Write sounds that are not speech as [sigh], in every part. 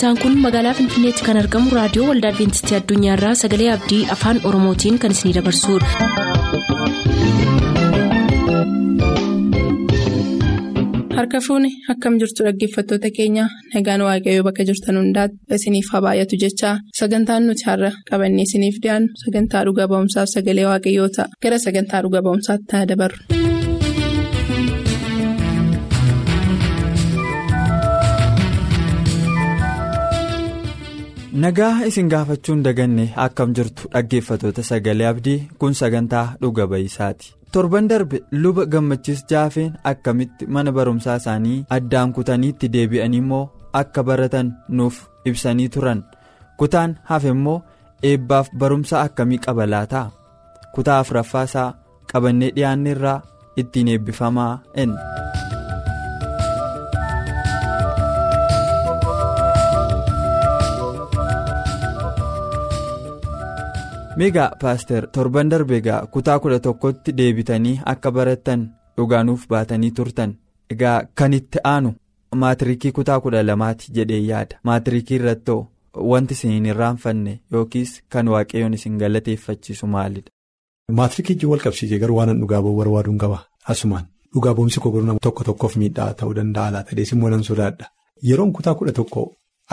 sagantaan kun magaalaa finfinneetti kan argamu raadiyoo waldaa adventistii addunyaarraa sagalee abdii afaan oromootiin kan isinidabarsudha. harka fuuni akkam jirtu dhaggeeffattoota keenya nagaan waaqayyoo bakka jirtan hundaati isiniif haa baay'atu jechaa sagantaan nuti har'a qabannee isiniif dhiyaannu sagantaa dhuga ba'umsaaf sagalee waaqayyoo ta'a gara sagantaa dhuga ba'umsaatti haa dabarru. Nagaa isin gaafachuun daganne akkam jirtu dhaggeeffatoota sagalee abdii kun sagantaa dhuga ba'isaati. Torban darbe luba gammachiis jaafeen akkamitti mana barumsaa isaanii addaan kutaniitti deebi'anii immoo akka baratan nuuf ibsanii turan. Kutaan hafe immoo eebbaaf barumsa akkamii qaba laata? Kutaa afuraffaa isaa qabannee dhiyaanne irraa ittiin eebbifamaa enna. Meegaa paaster torban darbe egaa kutaa kudha tokkotti deebitanii akka barattan dhugaanuuf baatanii turtan egaa kan itti aanu maatirikii kutaa kudha lamaati jedhee yaada maatirikii irrattoo wanti isin irraanfanne yookiis kan waaqayyoon isin galateeffachiisu maalidha. Maatirikii wal qabsiisee garuu waan dhugaa ba'uu barbaaduun qaba asumaan dhugaa ba'umsi koo nama tokko tokkoof miidhaa ta'uu danda'a laata deessimmoo nan sodaadha yeroon kutaa kudha tokko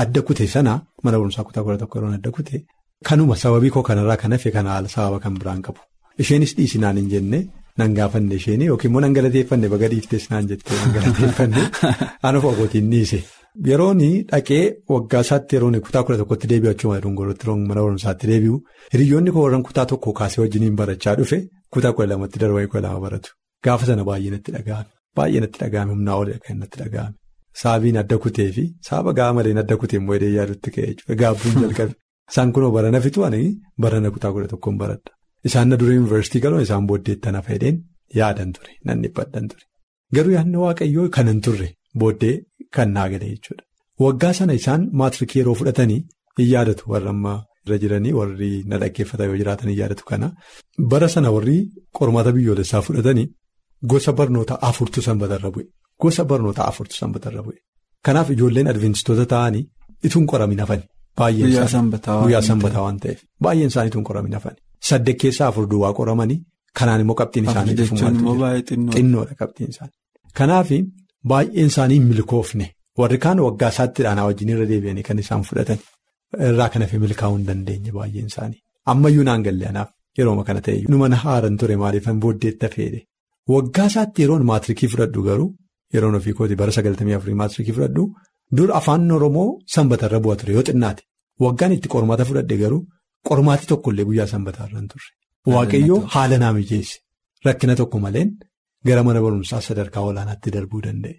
adda kute sana mana barumsaa kutaa kudha tokko yeroon adda kute. Kanuma sababii koo kanarraa kan hafe kana haala sababa kan biraan qabu. Isheenis dhiisinaan hin jenne nan gaafanne isheen yookiin immoo nan galateeffanne baga dhiiftes naan jettee nan galateeffanne [laughs] anuuf ogootiin dhiise. Yeroon dhaqee waggaa isaatti yeroon kutaa kudha tokkotti deebi'u achuma dungorotti mana barumsaatti deebi'u hiriyoonni koo warreen kutaa tokko kaasee wajjiniin barachaa dhufe kutaa kudha lamatti darbanii kudha lama baratu. Gaafa sana baay'ee natti dhaga'ame. Baay'ee natti dhaga'ame humnaa olii kan natti dhaga'ame. Saabiin adda kutee fi saaba ga'a maleen adda kutee immoo hidhee yaadutti ka'ee. Gaabbuun jalqabe. Isaan kunoo barana fixuwanii barana kutaa kudha tokkoon baradha. Isaan na dura yuunivarsiitii galuun isaan booddeetti na fayyadeen yaadan ture nan dhibbadhan ture. Garuu yaadni waaqayyoo kanan turre booddee kan naa galee jechuudha. Waggaa sana isaan maatirikii yeroo fudhatanii hin yaadatu warra ammaa irra jiranii warri na dhaggeeffatan yoo jiraatan hin yaadatu kana. Bara sana warri qormaata biyyoolessaa fudhatanii gosa barnoota afurtu sanbatarra bu'e. Gosa barnoota afurtu sanbatarra bu'e. Kanaaf ijoolleen adventistoota ta'anii ituun qoramin hafani. Guyyaa sanbataa waan ta'eef baay'een isaaniitu hin qoramin hafani. Saddeet keessaa afur duwwaa qoramanii kanaan immoo qabxiin isaanii xinnoodha qabxiin isaanii. Kanaaf baay'een isaanii milkoofne warri kaan waggaa isaatti dhaanaa wajjin irra deebi'anii kan isaan fudhatan irraa kan hafe milkaa'uu hin dandeenye baay'een isaanii. Ammayyuu naan galle anaaf yerooma kana ta'e nu mana haaran ture maaliifan booddeetta feede waggaa isaatti yeroon maatirikii fudhadhu garuu yeroon ofii kooti bara sagaltamii afurii maatirikii fudhadhu. Dur afaan Oromoo sanbatarra bu'a ture yoo xinnaate waggaan itti qormaata fudhadhe garuu qormaati tokkollee guyyaa sanbataarra hin turre. Waaqayyoo haala naa mijeesse rakkina tokko maleen gara mana barumsaa sadarkaa olaanaatti darbuu danda'e.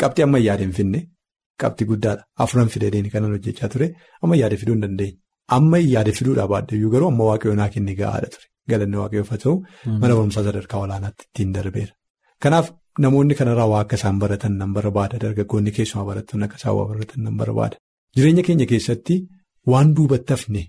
Qabxii amma yaadeen finne qabxii guddaadha afuran fideen kanan hojjechaa ture amma yaade fiduu hin dandeenye. Amma yaade fiduudhaa baadhayyuu garuu amma waaqayyoo naa kenne gahaadha ture galanni waaqayyoo haa ta'u mana barumsaa sadarkaa olaanaatti ittiin darbeera. Kanaaf. Namoonni kanarraa waa akka isaan baratan nan barbaada dargaggoonni keessumaa barattoonni akka isaan waa baratan nan barbaada. Jireenya keenya keessatti waan duubatti hafne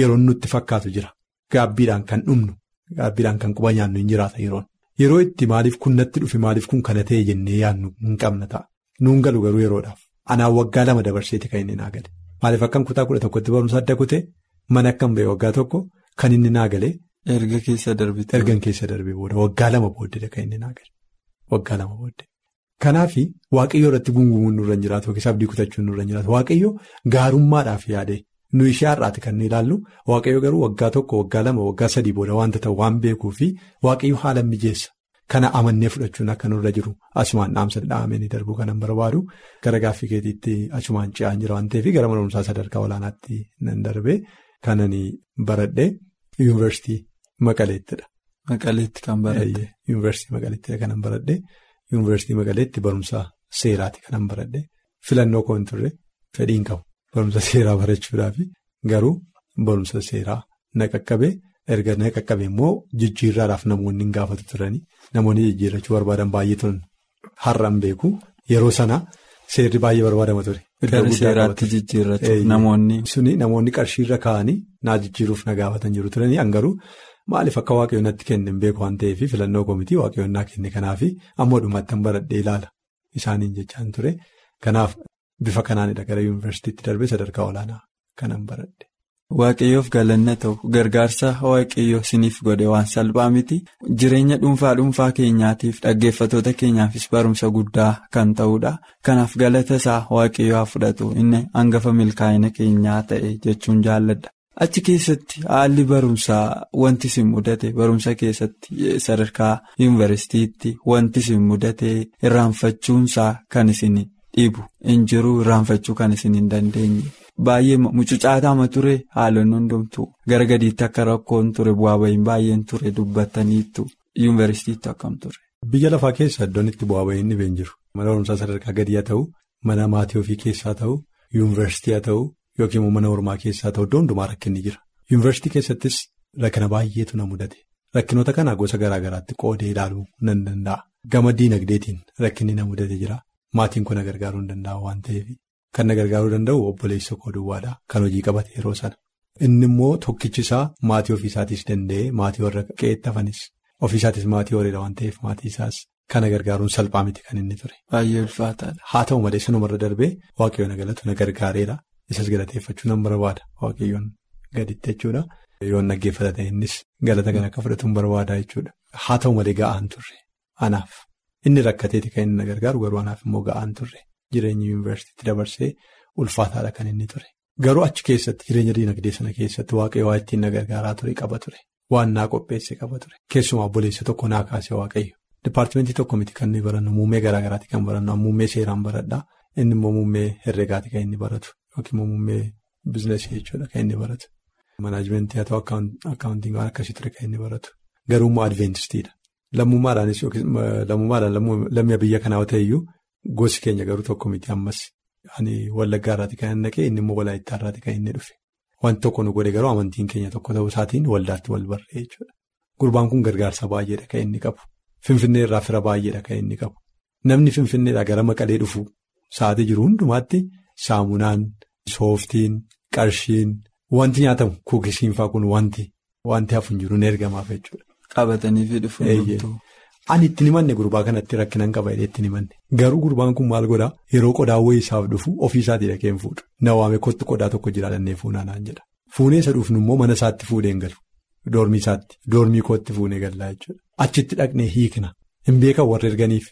yeroo nutti fakkaatu jira. Gaabbiidhaan kan dhumnu gaabbiidhaan kan quba nyaannu hin jiraata yeroon. Yeroo itti maaliif kun natti dhufe maaliif kun kana ta'e jennee yaadnu hin qabna ta'a. Nuun galu garuu yeroodhaaf. Anaan waggaa lama dabarseeti kan inni naa gale. Maaliif akkan kutaa kudha tokkotti barumsa adda kutee mana akkan ba'e waggaa tokko kan inni naa galee. Erga keessa darbee booda waggaa lama booddee kan inni naa gale. Waggaa lama booddee. Kanaaf waaqayyoo irratti gungumuun nurra hin jiraatu yookiis abdii kutachuun nurra hin jiraatu waaqayyoo gaarummaadhaaf yaade nu ishee har'aati kan ilaallu waaqayyoo garuu waggaa tokko waggaa lama waggaa sadii booda wanta ta'u waan beekuu fi waaqayyoo haala mijeessa kana amannee fudhachuun akka nurra jiru asumaan dhaamsa dhahamee darbuu kanan barbaadu gara gaaffii keetiitti asumaan ce'aan jira waan ta'eef gara mana barumsaa sadarkaa olaanaatti nan darbee kanan baradhee yuunivarsiitii Maqaleettidha. Maqaleetti kan baradhe. Yuunivarsiitii Maqaleetti kanan baradhe yuunivarsiitii Maqaleetti barumsa seeraati kanan baradhe filannoo koo hin turre fedhiin qabu barumsa seeraa barachuudhaaf garuu barumsa seeraa na qaqqabe erga na qaqqabe immoo jijjiirraadhaaf namoonni hin gaafatu turanii namoonni jijjiirrachuu barbaadan baay'ee turan har'an beeku yeroo sana seerri baay'ee barbaadama ture. Gara seeraatti jijjiirratu namoonni. Suni namoonni qarshiirra kaa'anii naa jijjiiruuf na gaafatan jiru turanii hangaruu. Maaliif akka waaqayyoon natti kenne hin beeku waan ta'eef filannoo koomitii waaqayyoon naa kenne kanaaf ammoo dhumaattan baradhee ilaala isaaniin jechaan ture. Kanaaf bifa kanaanidha gara yuunivarsiitiitti darbee sadarkaa olaanaa kanan baradhe. Waaqayyoof galanna ta'u gargaarsa waaqayyoo isiniif godhe waan salphaa miti jireenya dhuunfaa dhuunfaa keenyaatiif dhaggeeffatoota keenyaafis barumsa guddaa kan ta'udha kanaaf galata isaa waaqayyoo haa fudhatu inni hangafa milkaa'ina keenyaa ta'e jechuun jaalladha. Achi keessatti haalli barumsaa wanti isin mudate barumsa keessatti sadarkaa yuunivarsiitiitti wanti isin mudate irraanfachuunsaa kan isin dhibu hin jiru irraanfachuu kan isin hin dandeenye. Baay'ee mucucaataama ture haalonni hundumtu gara gadiitti akka rakkoon ture bu'aa bahiin baay'een ture dubbataniitu yuunivarsiitiitti akkam ture. Biyya lafaa keessa iddoon itti bu'aa bahiin ni jiru. Mana barumsaa sadarkaa gadii haa ta'u, mana maatii ofii keessaa ta'u, yuunivarsiitii haa ta'u yookiin immoo mana hormaa keessaa ta'u iddoo hundumaa rakkinni jira. Yuunivarsiitii keessattis rakkina baay'eetu na mudate. Rakkinoota kana gosa garaa garaatti qoodee ilaaluu nan danda'a. Gama diinagdeetiin rakkinni na mudate jira. Maatiin kun na gargaaruu hin danda'u waan ta'eef. Kan na gargaaruu danda'u obboleessa koo duwwaadha. Kan hojii qabate yeroo sana. Inni immoo tokkichi isaa maatii ofiisaatis danda'ee maatii warra qe'eettafanis ofiisaatis maatii horiidha waan ta'eef maatii isaas kana gargaaruun salphaa miti kan inni ture. Baay'ee ulfaataadha. Haa ta'u malee sanumarra darbee waaqayyoon galatu na gargaareera. Isas galateeffachuu nan barbaada waaqayyoon gaditti jechuudha. Yoon dhaggeeffata ta'e innis galata kan akka fudhatuun barbaada jechuudha. Haa ta'u malee ga'aan turre anaaf inni rakkateeti kan inni na gargaaru garuu anaaf immoo ga'aan turre. Jireenya yuunivarsiitiitti dabarsee ulfaataadha kan inni ture. Garuu achi keessatti jireenya diinagdee sana keessatti waaqayyo waa ittiin na gargaaraa ture qaba ture. Waan naa qopheesse qaba ture. Keessumaa obboleessa tokko naa kaasee waaqayyo. Dipaartimentii tokko miti kan nuyi barannu muummee garaa garaati kan barannu muummee seeraan baradhaa inni immoo muummee herreegaati kan inni baratu yookiin muummee biizinasii jechuudha kan inni baratu. Manaajimentii haa ta'u akkaawuntiin akkasii ture kan inni baratu. Garuu immoo adveentistiidha. Lammummaadhaanis yookiin lammummaadhaan lammii biyya kanaa ta'e iyyuu. Gosi keenya garuu tokko miti ammas ani wallaggaa irraati kan inni dhaqee inni immoo walaayittaa irraati kan inni dhufe wanti tokko nu godhe garuu amantiin keenya tokko ta'uu isaatiin waldaatti wal barree jechuudha. Gurbaan kun gargaarsa baay'eedha kan inni qabu finfinnee irraa fira baay'eedha kan inni qabu namni finfinneedhaa gara maqalee dhufu sa'aatii jiru hundumaatti saamunaan sooftiin qarshiin wanti nyaatamu kuukisiinfaa kun wanti wanti hafu hin jiru ni ergamaaf jechuudha. Qabatanii fi dhufu. Ani ittiin himanne gurbaa kanatti rakkinan qaba jedhee ittiin himanne garuu gurbaan kun maal godhaa? Yeroo qodaa wayii isaaf dhufu ofiisaatii dhaqeen fuudhu na waame kottu qodaa tokko jiraatannee fuunaan jedha. Fuunee isa dhufnu immoo mana isaatti fuudheen galu doormii isaatti doormii kootti fuunee gallaa jechuudha. Achitti dhaqnee hiikna. Hin beekan warra erganiif.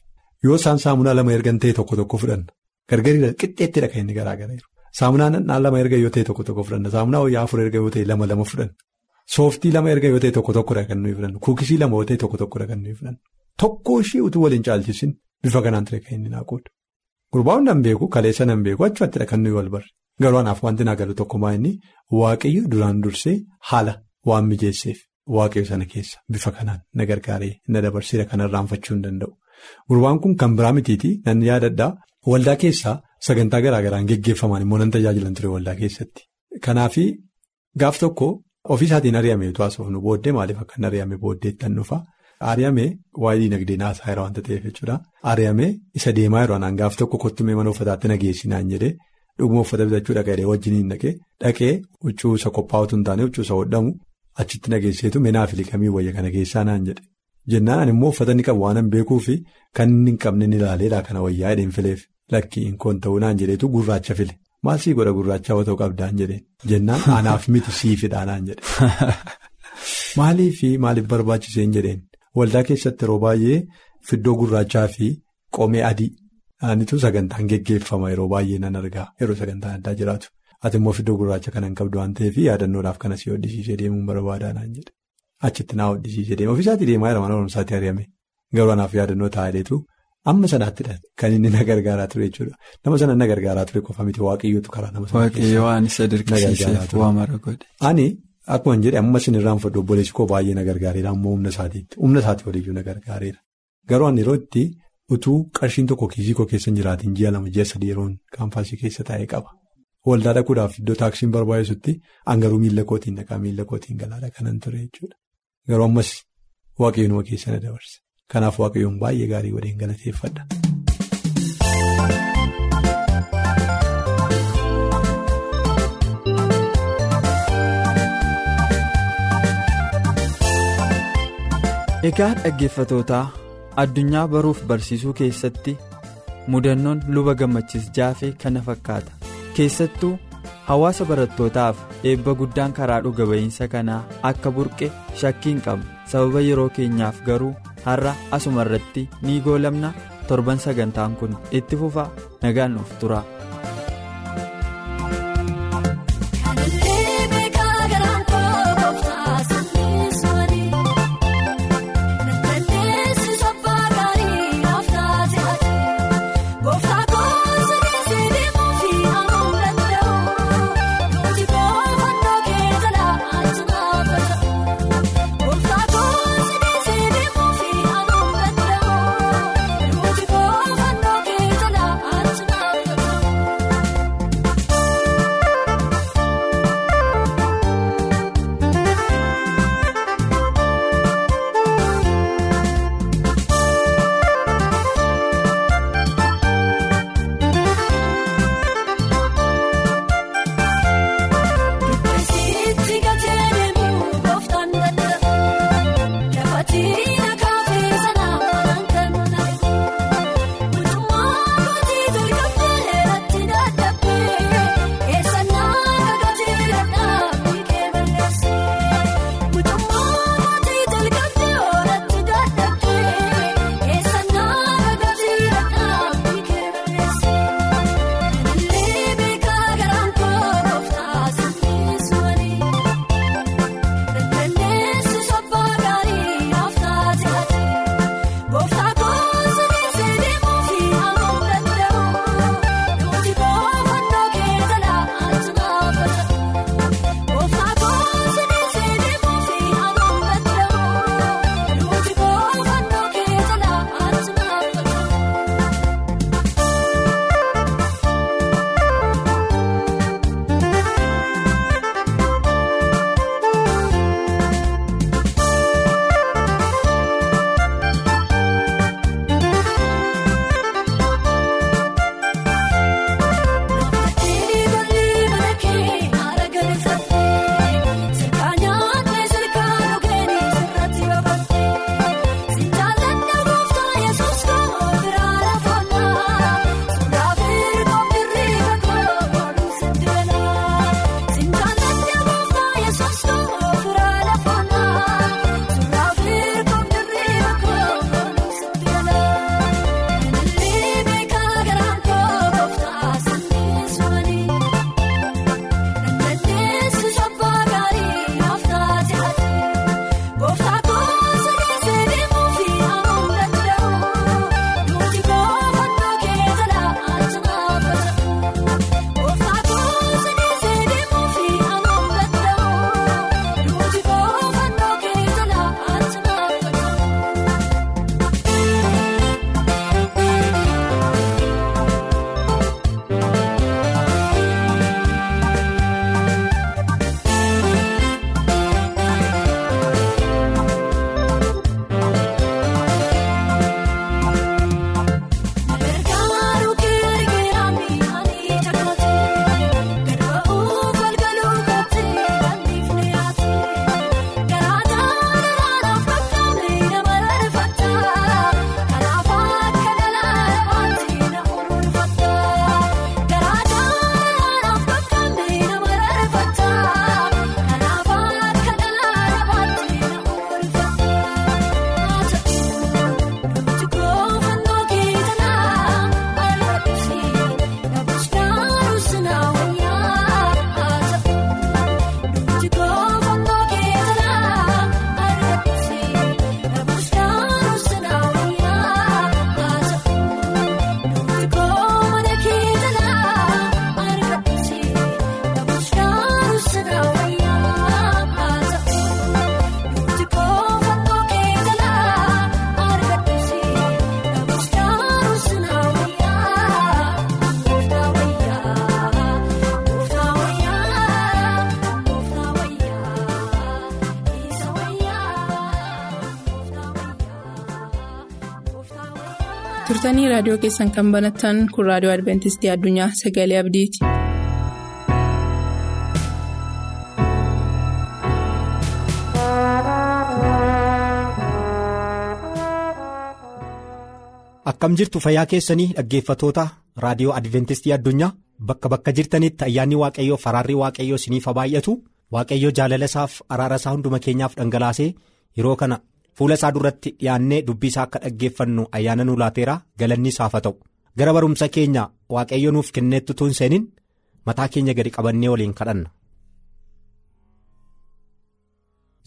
Yoo isaan saamunaa lama ergan ta'e tokko tokko fudhanna gargariidha qixxeetti dhaqa inni garaagara jiru saamunaa nadhaan lama erga yoo ta'e tokko tokko fudhanna saamunaa wayyaa afur erga yoo ta'e lama lama fudhanna sooftii lama erga yoo ta'e tokko tokkodha kan nuyi fudhannu kuukisii lama yoo ta'e tokko tokkodha kan nuyi fudhannu. Tokko ishee utuu waliin caalchisin bifa kanaan ture kan inni naa qoodu. Gurbaa hundaan beeku kaleessa nan beeku achumattidha kan nuyi wal barre. Garuu anaaf wanti naa galu tokkumaa inni waaqayyo duraan dursee haala waan mijeesseef waaqayyo sana keessa bifa kanaan na gargaaree na dabarseera kan irraanfachuu hin danda'u. Gurbaan kun kan biraa mitiitii nan yaadadhaa waldaa keessaa sagantaa garaa garaan geggeeffamaan immoo nan tajaajilan ture waldaa keessatti. Kanaafi gaaf tokko ofiisaatiin ari'amee utuu haasofnu booddee maaliif akka hin ari'ame booddeetti tan dhufa. Ari'amee waa'ee diinagdee naasaa yeroo waanta ta'eef jechuudha. Ari'amee isa deemaa yeroo anaan gaaf tokko kottumee mana uffataatti nageessinaan jedhee dhuguma uffata bitachuu dhaqee wajjiniin dhaqee dhaqee huccuu isa qophaa'utu hin taane huccuu isa hodhamu achitti nageesseetu menaa fi liqamii wayya kana keessaa naan jedhe. Jennaan immoo uffata inni qabu waan hin beekuu fi kan inni hin qabne ni ilaaleedha kana wayyaa hidheen fileef lakkii hin koon ta'uu naan jedheetu gurraacha file. Maal sii godha gurraacha? Yoo ta'u qabdaan jedheen. Jennaan [laughs] anaaf miti siifidhaa naan jedhe. [laughs] Maaliifi maaliif barbaachiseen jedheen. Waldaa keessatti yeroo baay'ee fiddoo gurraachaa fi qomee adii. Anitu sagantaan geggeeffama yeroo baay'ee nan argaa. Yeroo sagantaan addaa jiraatu. Ati immoo fiddoo gurraacha kana hin qabdu waan ta'eef yaadannoodhaaf kana si hodhisiisee deemuun barbaadaa naan jedhe achitti naa hodhisiisee deema. Ofiisaatii deemaa jira mana barumsaatti ari'ame. Garuu anaaf yaadannoo taa'eetu amma sanaattidha kan inni na gargaaraa ture jechuudha. Nama sana na gargaaraa ture qofa miti. Waaqayyootu karaa nama sana. Ani akkuma jedhe amma isin irraan fudhu. Obboleessi koo baay'ee na gargaareera. Ammoo humna isaatiitti. Humna isaatii waliyyuu na gargaareera. Garuu ani yeroo itti utuu qarshiin tokko kiisii koo keessa hin jiraatiin ji'a lama ji'a sadii yeroon kaampaasii keessa taa'ee qaba. Waldaa dhaquudhaaf iddoo taaksiin barbaachisutti hangaruu miila kootiin dhaqaa miila kootiin galaadha kanan ture jechuudha garuu ammas waaqayyoon keessa na dabarse kanaaf waaqayyoon baay'ee gaarii waliin galateeffadha. Egaa dhaggeeffatootaa addunyaa baruuf barsiisuu keessatti mudannoon luba gammachiis jaafee kana fakkaata keessattuu hawaasa barattootaaf eebba guddaan karaa dhuga ba'iinsa kanaa akka burqe shakkiin qabna sababa yeroo keenyaaf garuu har'a asuma irratti ni goolamna. Torban sagantaan kun itti fufa. Nagaan nuuf tura. Turtanii raadiyoo keessan kan banattan kun raadiyoo adventistii addunyaa sagalee abdiiti. akkam jirtu fayyaa keessanii dhaggeeffatoota raadiyoo adventistii addunyaa bakka bakka jirtanitti ayyaanni waaqayyoo faraarri waaqayyoo isiniif baay'atu waaqayyoo jaalala isaaf araara isaa hunduma keenyaaf dhangalaasee yeroo kana fuula isaa duratti dhiyaannee dubbii isaa akka dhaggeeffannu ayyaana nu laateera galanni isaaf haa ta'u. Gara barumsa keenya waaqayyo nuuf kenneetti tun seenin mataa keenya gadi qabannee waliin kadhanna.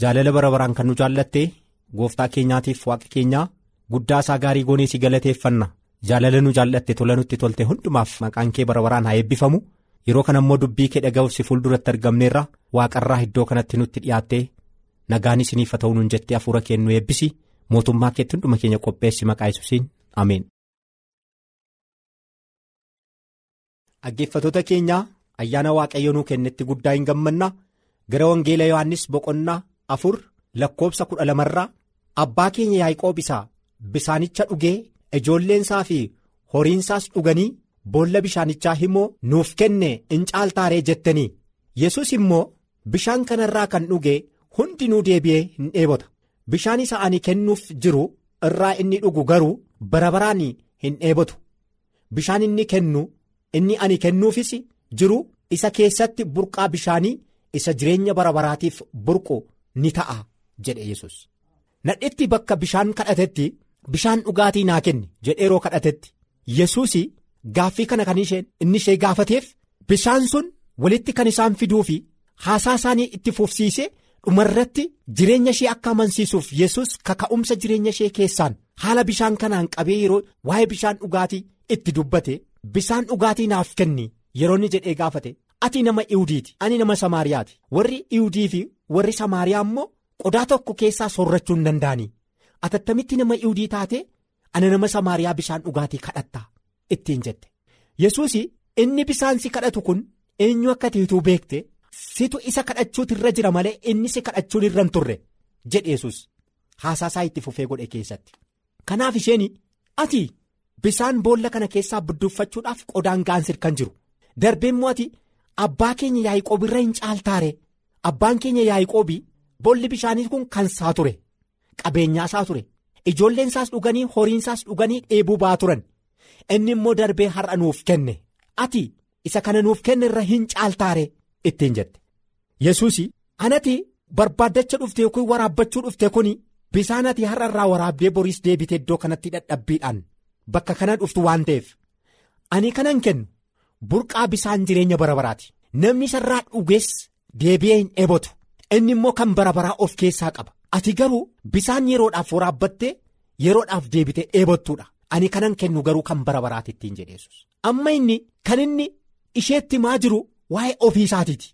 jaalala bara baraan kan nu jaallatte gooftaa keenyaatiif waaqa keenyaa guddaa isaa gaarii goonee si galateeffanna. Jaalala nu jaallatte tola nutti tolte hundumaaf maqaan kee bara baraan haa eebbifamu. Yeroo kana immoo dubbii kee dhaga'uuf si fuulduratti argamneerra waaqarraa iddoo kanatti nutti dhiyaattee nagaan isiniif haa ta'u nuun jettee hafuura kee nu eebbisi. Mootummaa keetti hunduma keenya qopheessi maqaa yesuusiin. Ameen. dhaggeeffatoota keenyaa ayyaana waaqayyo nuu kennetti guddaa hin gammanna gara wangeela yohannis boqonnaa afur lakkoobsa kudha lamarraa abbaa keenya yaaqoob isaa bisaanicha dhugee ijoolleensaa fi horiinsaas dhuganii boolla bishaanichaa immoo nuuf kenne in caaltaaree jettanii. Yesus immoo bishaan kanarraa kan dhuge hundinuu deebi'ee hin dheebota. Bishaan isa ani kennuuf jiru irraa inni dhugu garuu bara baraan hin dheebotu. Bishaan inni kennu inni ani kennuufis jiru isa keessatti burqaa bishaanii isa jireenya bara baraatiif burqu ni ta'a jedhe yesus nadhetti bakka bishaan kadhatetti bishaan dhugaatii naa kenni jedhee yeroo kadhatetti. Yesus gaaffii kana kan inni ishee gaafateef bishaan sun walitti kan isaan fiduu fi haasaa isaanii itti fufsiise dhumarratti jireenya ishee akka amansiisuuf yesus kaka'umsa jireenya ishee keessaan haala bishaan kanaan qabee yeroo waa'ee bishaan dhugaatii itti dubbate bishaan dhugaatii naaf kenni yeroo inni jedhee gaafate ati nama iwudiiti ani nama samaariyaati. Warri iwudii fi warri samaariyaa immoo qodaa tokko keessaa soorrachuu hin danda'anii. Atattamitti nama iwudii taate ana nama samaariyaa bishaan dhugaatii kadhattaa ittiin jette. Yesus inni bishaan si kadhatu kun eenyu akka tiituu beekte situ isa kadhachuutu irra jira malee inni si kadhachuun irra hin turre jedhe yesus haasaasaa itti fufee godhe keessatti. Kanaaf isheen ati bishaan boolla kana keessaa budduuffachuudhaaf qodaan gaansir kan jiru. Darbee immoo ati abbaa keenya yaa'ii irra hin caaltaare. Abbaan keenya yaa'ii boolli bishaanii kun kan isaa ture qabeenyaa isaa ture. Ijoolleen isaas dhuganii horiin isaas dhuganii dheebuu ba'aa turan. Inni immoo darbee har'a nuuf kenne. Ati isa kana nuuf kenne irra hin caaltaare ittiin jette. Yesus anati barbaaddacha dhufte yookiin waraabbachuu dhufte kun bishaan ati har'a irraa waraabdee boriis deebite iddoo kanatti dadhabbiidhaan bakka kana dhuftu waan ta'eef. Ani kanan kennu burqaa bishaan jireenya bara baraati. Namni isarraa dhugees deebi'ee hin dheebotu inni immoo kan bara baraa of keessaa qaba. Ati garuu bishaan yeroodhaaf waraabbattee yeroodhaaf deebite dheebottuudha ani kanan kennu garuu kan bara baraati ittiin jedheessus amma inni kan inni isheetti maa jiru waa'ee ofii isaatiiti.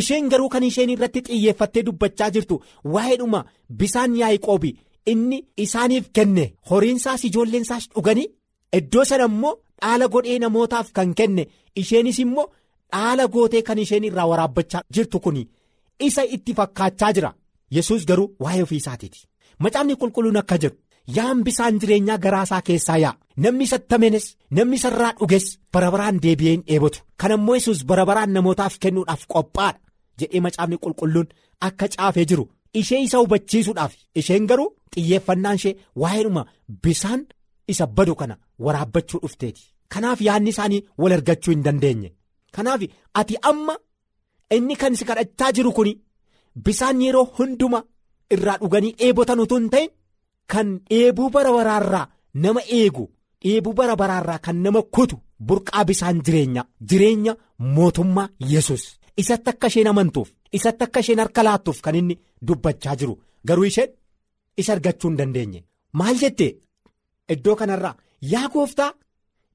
Isheen garuu kan isheen irratti xiyyeeffattee dubbachaa jirtu waa'eedhuma bishaan yaa'ii inni isaaniif kenne horiinsaas ijoolleensaas dhuganii iddoo sana immoo dhaala godhee namootaaf kan kenne isheenis immoo dhaala gootee kan isheen irraa waraabbachaa jirtu kun isa itti fakkaachaa jira. Yesus garuu waa'ee ofii isaatiiti. Macaafni qulqulluun akka jedhu yaan bisaan jireenyaa garaasaa keessaa yaa. Namni isatti amanes namni isarraa dhuges barabaraan deebi'ee hin dheebotu kan ammoo yesus barabaraan namootaaf kennuudhaaf qophaadha jedhee macaafni qulqulluun akka caafee jiru. Ishee isa hubachiisuudhaaf isheen garuu xiyyeeffannaan ishee waa'eedhuma bisaan isa badu kana waraabbachuu dhufteeti. Kanaaf yaadni isaanii wal argachuu hin dandeenye. Kanaaf ati amma inni kan si kadhachaa jiru kun bisaan yeroo hunduma irraa dhuganii dheebotan utuu hin ta'in kan dheebuu bara baraarraa nama eegu dheebuu bara baraarraa kan nama kutu burqaa bisaan jireenya jireenya mootummaa yesus isatti akka isheen amantuuf isatti akka isheen harka laattuuf kan inni dubbachaa jiru. Garuu isheen isa argachuu hin dandeenye. Maal jette iddoo kanarraa yaa gooftaa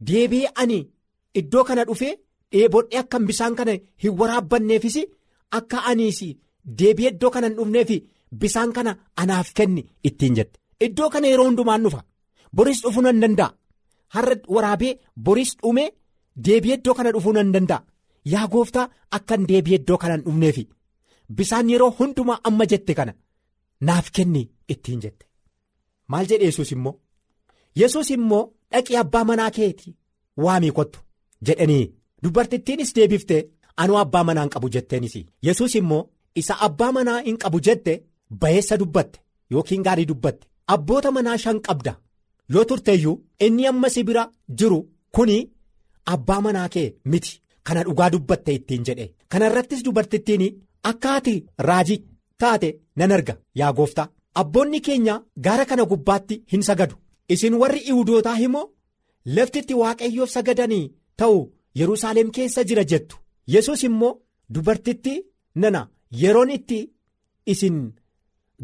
deebi'ee ani iddoo kana dhufee dheebodhee akka bisaan kana hin waraabbanneefis akka aniis deebi'ee iddoo kana hin dhufneef bisaan kana anaaf kenni? ittiin jette iddoo kana yeroo hundumaan dhufa. Boris dhufuu nan danda'a. Har'a waraabee boris dhumee deebi'ee iddoo kana dhufuu nan danda'a. Yaa gooftaa akkan deebi'ee iddoo kana hin dhufneef bisaan yeroo hundumaa amma jette kana naaf kenni ittiin jette. Maal jedhe yesus immoo? Yesus immoo dhaqii abbaa manaa keeti waamii kottu jedhanii dubartittiinis deebiftee anuu abbaa manaa hin qabu jetteenis. Yesus immoo isa abbaa manaa hin qabu jette bayeessa dubbatte yookiin gaarii dubbatte abboota manaa shan qabda. Yoo turteeyyuu inni amma si bira jiru kuni abbaa manaa kee miti. Kana dhugaa dubbatte ittiin jedhe. Kana irrattis dubartittiin akka ati raajii taate nan arga. Yaa gooftaa abboonni keenya gaara kana gubbaatti hin sagadu. Isin warri iwudootaa immoo laftitti waaqayyoof sagadanii ta'u yerusaalem keessa jira jettu. Yesus immoo dubartitti nana yeroon itti isin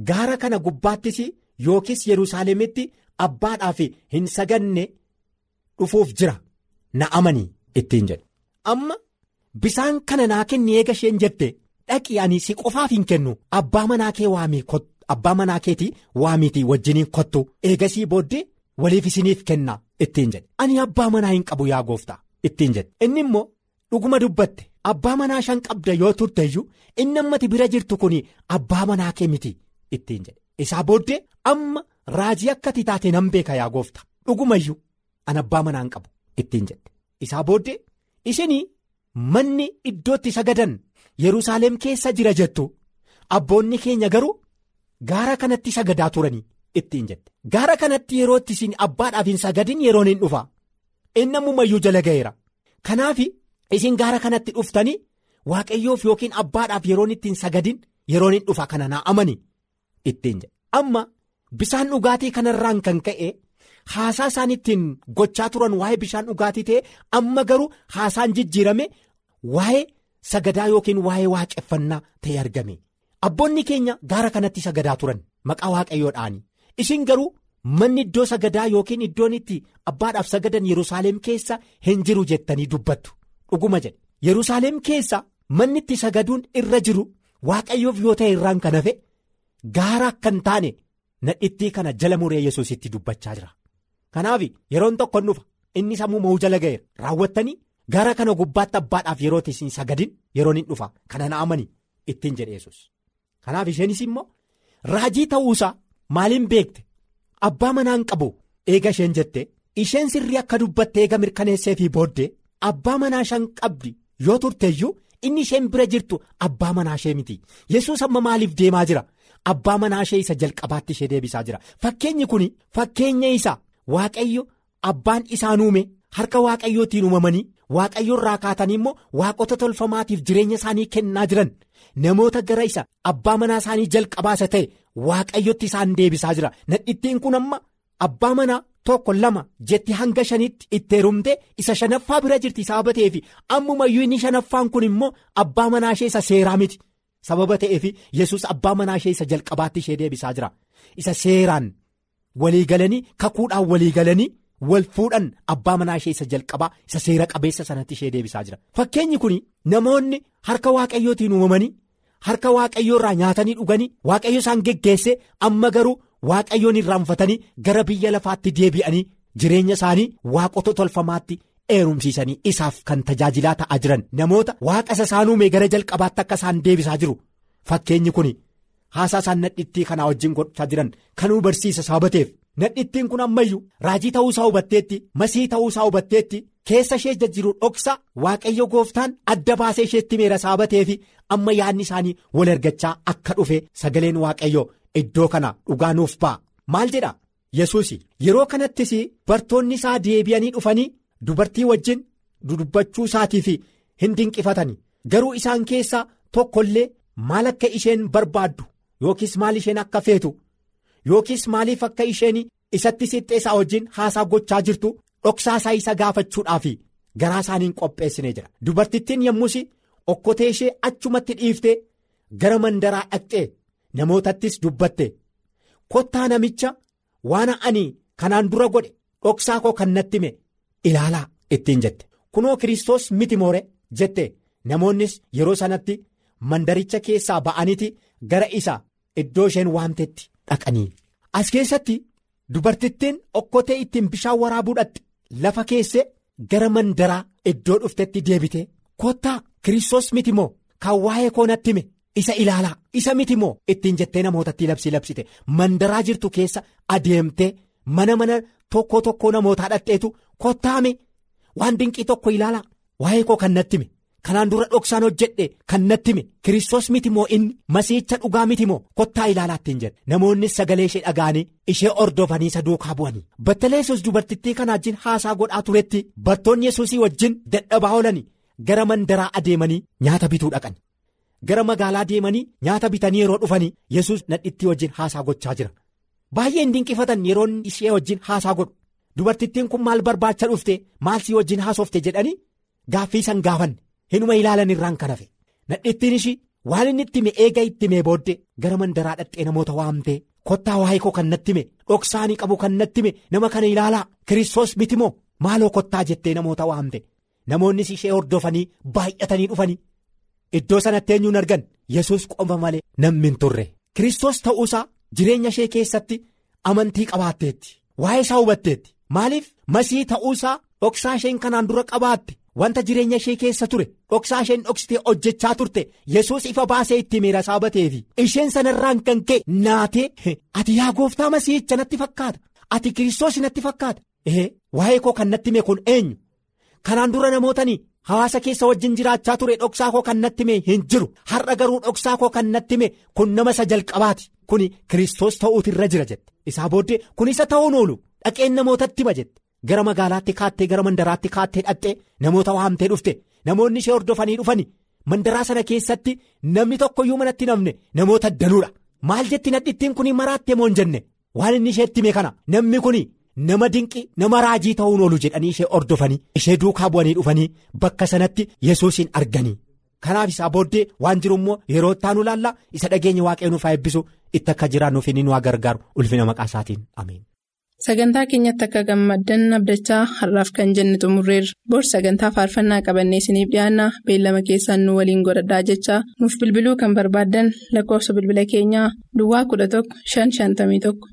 gaara kana gubbaattis yookiis yerusaalemitti abbaadhaaf hin saganne dhufuuf jira. Na amanii ittiin jedhe. Amma bisaan kana naa kenni eega isheen jette dhaqi ani si qofaaf hin kennu. Abbaa manaa kee waamii abbaa manaa keetii waamiitii wajjiniin kottu eegasii booddee waliif isiniif kennaa ittiin jedhe. Ani abbaa manaa hin qabu yaa gooftaa ittiin jedhe. Inni immoo dhuguma dubbatte. Abbaa manaa shan qabda yoo turteeyyuu inni ammati bira jirtu kun abbaa manaa kee miti ittiin jedhe isaa booddee amma raajii akkati taate nan beeka yaa gooftaa dhugumayyuu an abbaa manaa hin qabu ittiin jedhe. Isaa booddee isinii manni iddootti sagadan yerusaalem keessa jira jettu abboonni keenya garuu gaara kanatti sagadaa turanii ittiin jedhe. Gaara kanatti yeroo itti isin abbaadhaaf hin sagadin yeroon hin dhufa. Inni ammumayyuu jala ga'eera. Kanaaf isin gaara kanatti dhuftanii waaqayyoof yookiin abbaadhaaf yeroon ittiin sagadin yeroon hin dhufa kana naa amani ittiin jedhe. Amma bisaan dhugaatii kanarraan kan ka'e haasaa isaan ittiin gochaa turan waa'ee bishaan dhugaatii ta'e amma garuu haasaan jijjiirame waa'ee sagadaa yookiin waa'ee waaqeffannaa ta'e argame. Abboonni keenya gaara kanatti sagadaa turan maqaa waaqayyoodhaani. Isin garuu manni iddoo sagadaa yookiin iddoon itti abbaadhaaf sagadan yerusaalem keessa hin jiru jettanii dubbattu. Dhuguma jedhe. Yerusaalem keessa manni itti sagaduun irra jiru waaqayyoof yoo ta'e irraan kan hafe gaara akka hin taane nadhittii kana jala muree yesuusitti dubbachaa jira. Kanaaf yeroon tokko hin dhufa inni sammuu ma'uu jala ga'eera raawwattanii gaara kana gubbaatti abbaadhaaf yeroo isin sagadin yeroon hin dhufa. Kana na amani ittiin jedhe yesus kanaaf isheenis immoo raajii ta'uusaa maaliin beekte? Abbaa manaa hin qabu eega isheen jette. Isheen sirrii akka dubbatte eega mirkaneessee fi booddee abbaa manaa shan qabdi yoo turteeyyuu inni isheen bira jirtu abbaa manaa ishee miti. Yesus amma maaliif deemaa jira abbaa manaa ishee isa jalqabaatti ishee deebisaa jira. Fakkeenyi kun fakkeenya isa waaqayyo abbaan isaan uume harka waaqayyootiin uumamanii waaqayyo irraa kaatanii immoo waaqota tolfamaatiif jireenya isaanii kennaa jiran. Namoota gara isa abbaa manaa isaanii jalqabaasa ta'e waaqayyotti isaan deebisaa jira. Nadhittiin kun amma abbaa manaa tokko lama jetti hanga shanitti itti heerumte isa shanaffaa bira jirti sababa ta'eef ammumayyuu inni shanaffaan kun immoo abbaa manaa ishee isa seeraa miti sababa ta'eef yesus abbaa manaa ishee isa jalqabaatti ishee deebisaa jira isa seeraan walii galanii kakuudhaan walii galanii. wal fuudhan abbaa manaa ishee isa jalqabaa isa seera qabeessa sanatti ishee deebisaa jira fakkeenyi kun namoonni harka waaqayyootiin uumamanii harka waaqayyoo irraa nyaatanii dhuganii waaqayyo isaan geggeesse amma garuu waaqayyoon irraanfatanii gara biyya lafaatti deebi'anii jireenya isaanii waaqota tolfamaatti eerumsiisanii isaaf kan tajaajilaa ta'aa jiran. Namoota waaqa isa isaan uume gara jalqabaatti akka isaan deebisaa jiru. Fakkeenyi kun haasaa isaan nadhittii kanaa wajjin godhaa jiran kanuu barsiisa sababateef. nadhittiin kun ammayyuu raajii ta'uusaa hubatteetti masii ta'uusaa hubatteetti keessa ishee jajjiru dhoksa waaqayyo gooftaan adda baasee isheetti meera saabateef amma yaadni isaanii wal argachaa akka dhufe sagaleen waaqayyo iddoo kana dhugaa nuuf ba'a. Maal jedha? Yesus yeroo kanattis bartoonni isaa deebi'anii dhufanii dubartii wajjin dudubbachuu isaatiif hin dinqifatani garuu isaan keessaa tokkollee maal akka isheen barbaaddu yookiis maal isheen akka feetu. yookiis maaliif akka isheen isatti sixxeessaa wajjin haasaa gochaa jirtu dhoksaasaa isa gaafachuudhaaf garaa isaaniin qopheessinee jira dubartittiin yommus okkotee ishee achumatti dhiiftee gara mandaraa dhaqxee namootattis dubbatte kottaa namicha waan ani kanaan dura godhe dhoksaa koo kan natti hime ilaalaa ittiin jette. Kunoo kiristoos miti moore jette. Namoonnis yeroo sanatti mandaricha keessaa ba'aniiti gara isa iddoo isheen waamtetti. dhaqanii. As keessatti dubartittiin okkotee ittiin bishaan waraabuu dhaqxe lafa keessee gara mandaraa iddoo dhuftetti deebite. Kottaa kiristoos miti moo? Kan waa'ee koo natti hime isa ilaalaa isa miti moo? Ittiin jettee namootatti labsii labsite. Mandaraa jirtu keessa adeemtee mana mana tokko tokko namootaa dhaqxeetu kottaame. Waan dinqii tokko ilaalaa waa'ee koo kan natti hime kanaan dura dhoksaan hojjedhe kan natti hime kiristoos miti moo inni? Masiicha dhugaa miti moo? Kottaa ilaalaattiin jedhe. Namoonni sagalee ishee dhaga'anii ishee ordofanii isa duukaa bu'anii. Battalee yesus dubartittii kanaa wajjin haasaa godhaa turetti bartoonni yesuusii wajjin dadhabaa oolanii gara mandaraa adeemanii nyaata bituu dhaqan. Gara magaalaa deemanii nyaata bitanii yeroo dhufanii yesus nadhittii wajjin haasaa gochaa jira baay'ee hin dinqifatan yeroo ishee wajjin haasaa godhu. Dubartittiin kun maal barbaacha dhufte maal sii wajjin haasofte jedhanii gaaffii san gaafanne hinuma ilaalan irraan kan hafe. Nadhittiin ishii waan inni itti hime eega itti himee booddee gara mandaraa dhaqxee namoota waamtee kottaa waa'ee koo kan natti hime dhoksaanii qabu kan natti hime nama kana ilaalaa kiristoos miti moo? Maaloo kottaa jettee namoota waamte. Namoonnis ishee hordofanii baay'atanii dhufanii iddoo sanatti eenyuun argan? Yesus qofa malee namni hin turre. Kiristoos ta'uusaa jireenya ishee keessatti amantii qabaatteetti waa'ee isaa hubatteetti maaliif? Masii ta'uusaa dhoksaa isheen kanaan dura qabaatte wanta jireenya ishee keessa ture dhoksaa isheen dhoksitee hojjechaa turte yesus ifa baasee itti miira isaa bateefi isheen sanarraan kan ka'e naatee ati yaa gooftaa masiicha natti fakkaata? Ati kiristoos natti fakkaata? Ee waa'ee koo kan natti hime kun eenyu? Kanaan dura namootanii hawaasa keessa wajjin jiraachaa ture dhoksaa koo kan natti hime hin jiru. Har'a garuu dhoksaa koo kan natti hime kun nama isa jalqabaati kuni kiristoos ta'uutu irra jira jette. Isaa booddee kun isa ta'uun oolu. Dhaqeen namootatti hima jette. Gara magaalaatti kaattee gara mandaraatti kaattee dhaqxee namoota waamtee dhufte. Namoonni ishee hordofanii dhufani mandaraa sana keessatti namni tokkoyyuu manatti namne namoota danuudha maal jetti nadhittiin kun maraattee moo hin jenne? Waan inni isheetti hime kana. Namni kun nama dinqi nama raajii ta'uun oolu jedhanii ishee hordofanii ishee duukaa bu'anii dhufanii bakka sanatti yesuusin arganii kanaaf isaa booddee waan jiru immoo yeroo ittaanu ilaallaa isa dhageenya waaqayyoo nuuf haa eebbisu itti akka jiraannuuf inni nu gargaaru ulfina maqaa isaatiin ameen. Sagantaa keenyatti akka gammaddan abdachaa har'aaf kan jenne xumurreerra. Bor sagantaa faarfannaa qabannee isiniif dhiyaanna beellama keessaan nu waliin godhadhaa jechaa nuuf bilbiluu kan barbaaddan lakkoofsa bilbila keenyaa Duwwaa 11 551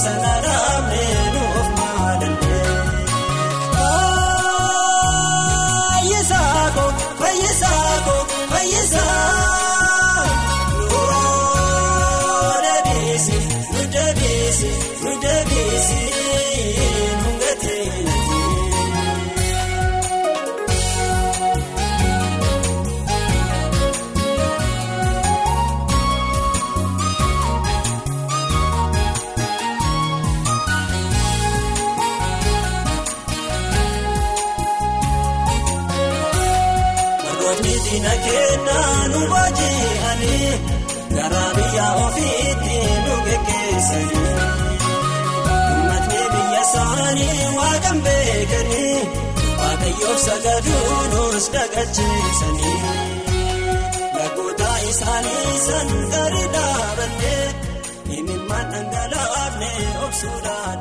Sana garaa biyya ofiitti nu geggeessanii uummatni biyya isaanii waaqan beekanii waaqayyoof sagaduu nus dagacheessanii lagoota isaanii san gadi dhaabannee imimmaan dhangalaafne obsuudhaan.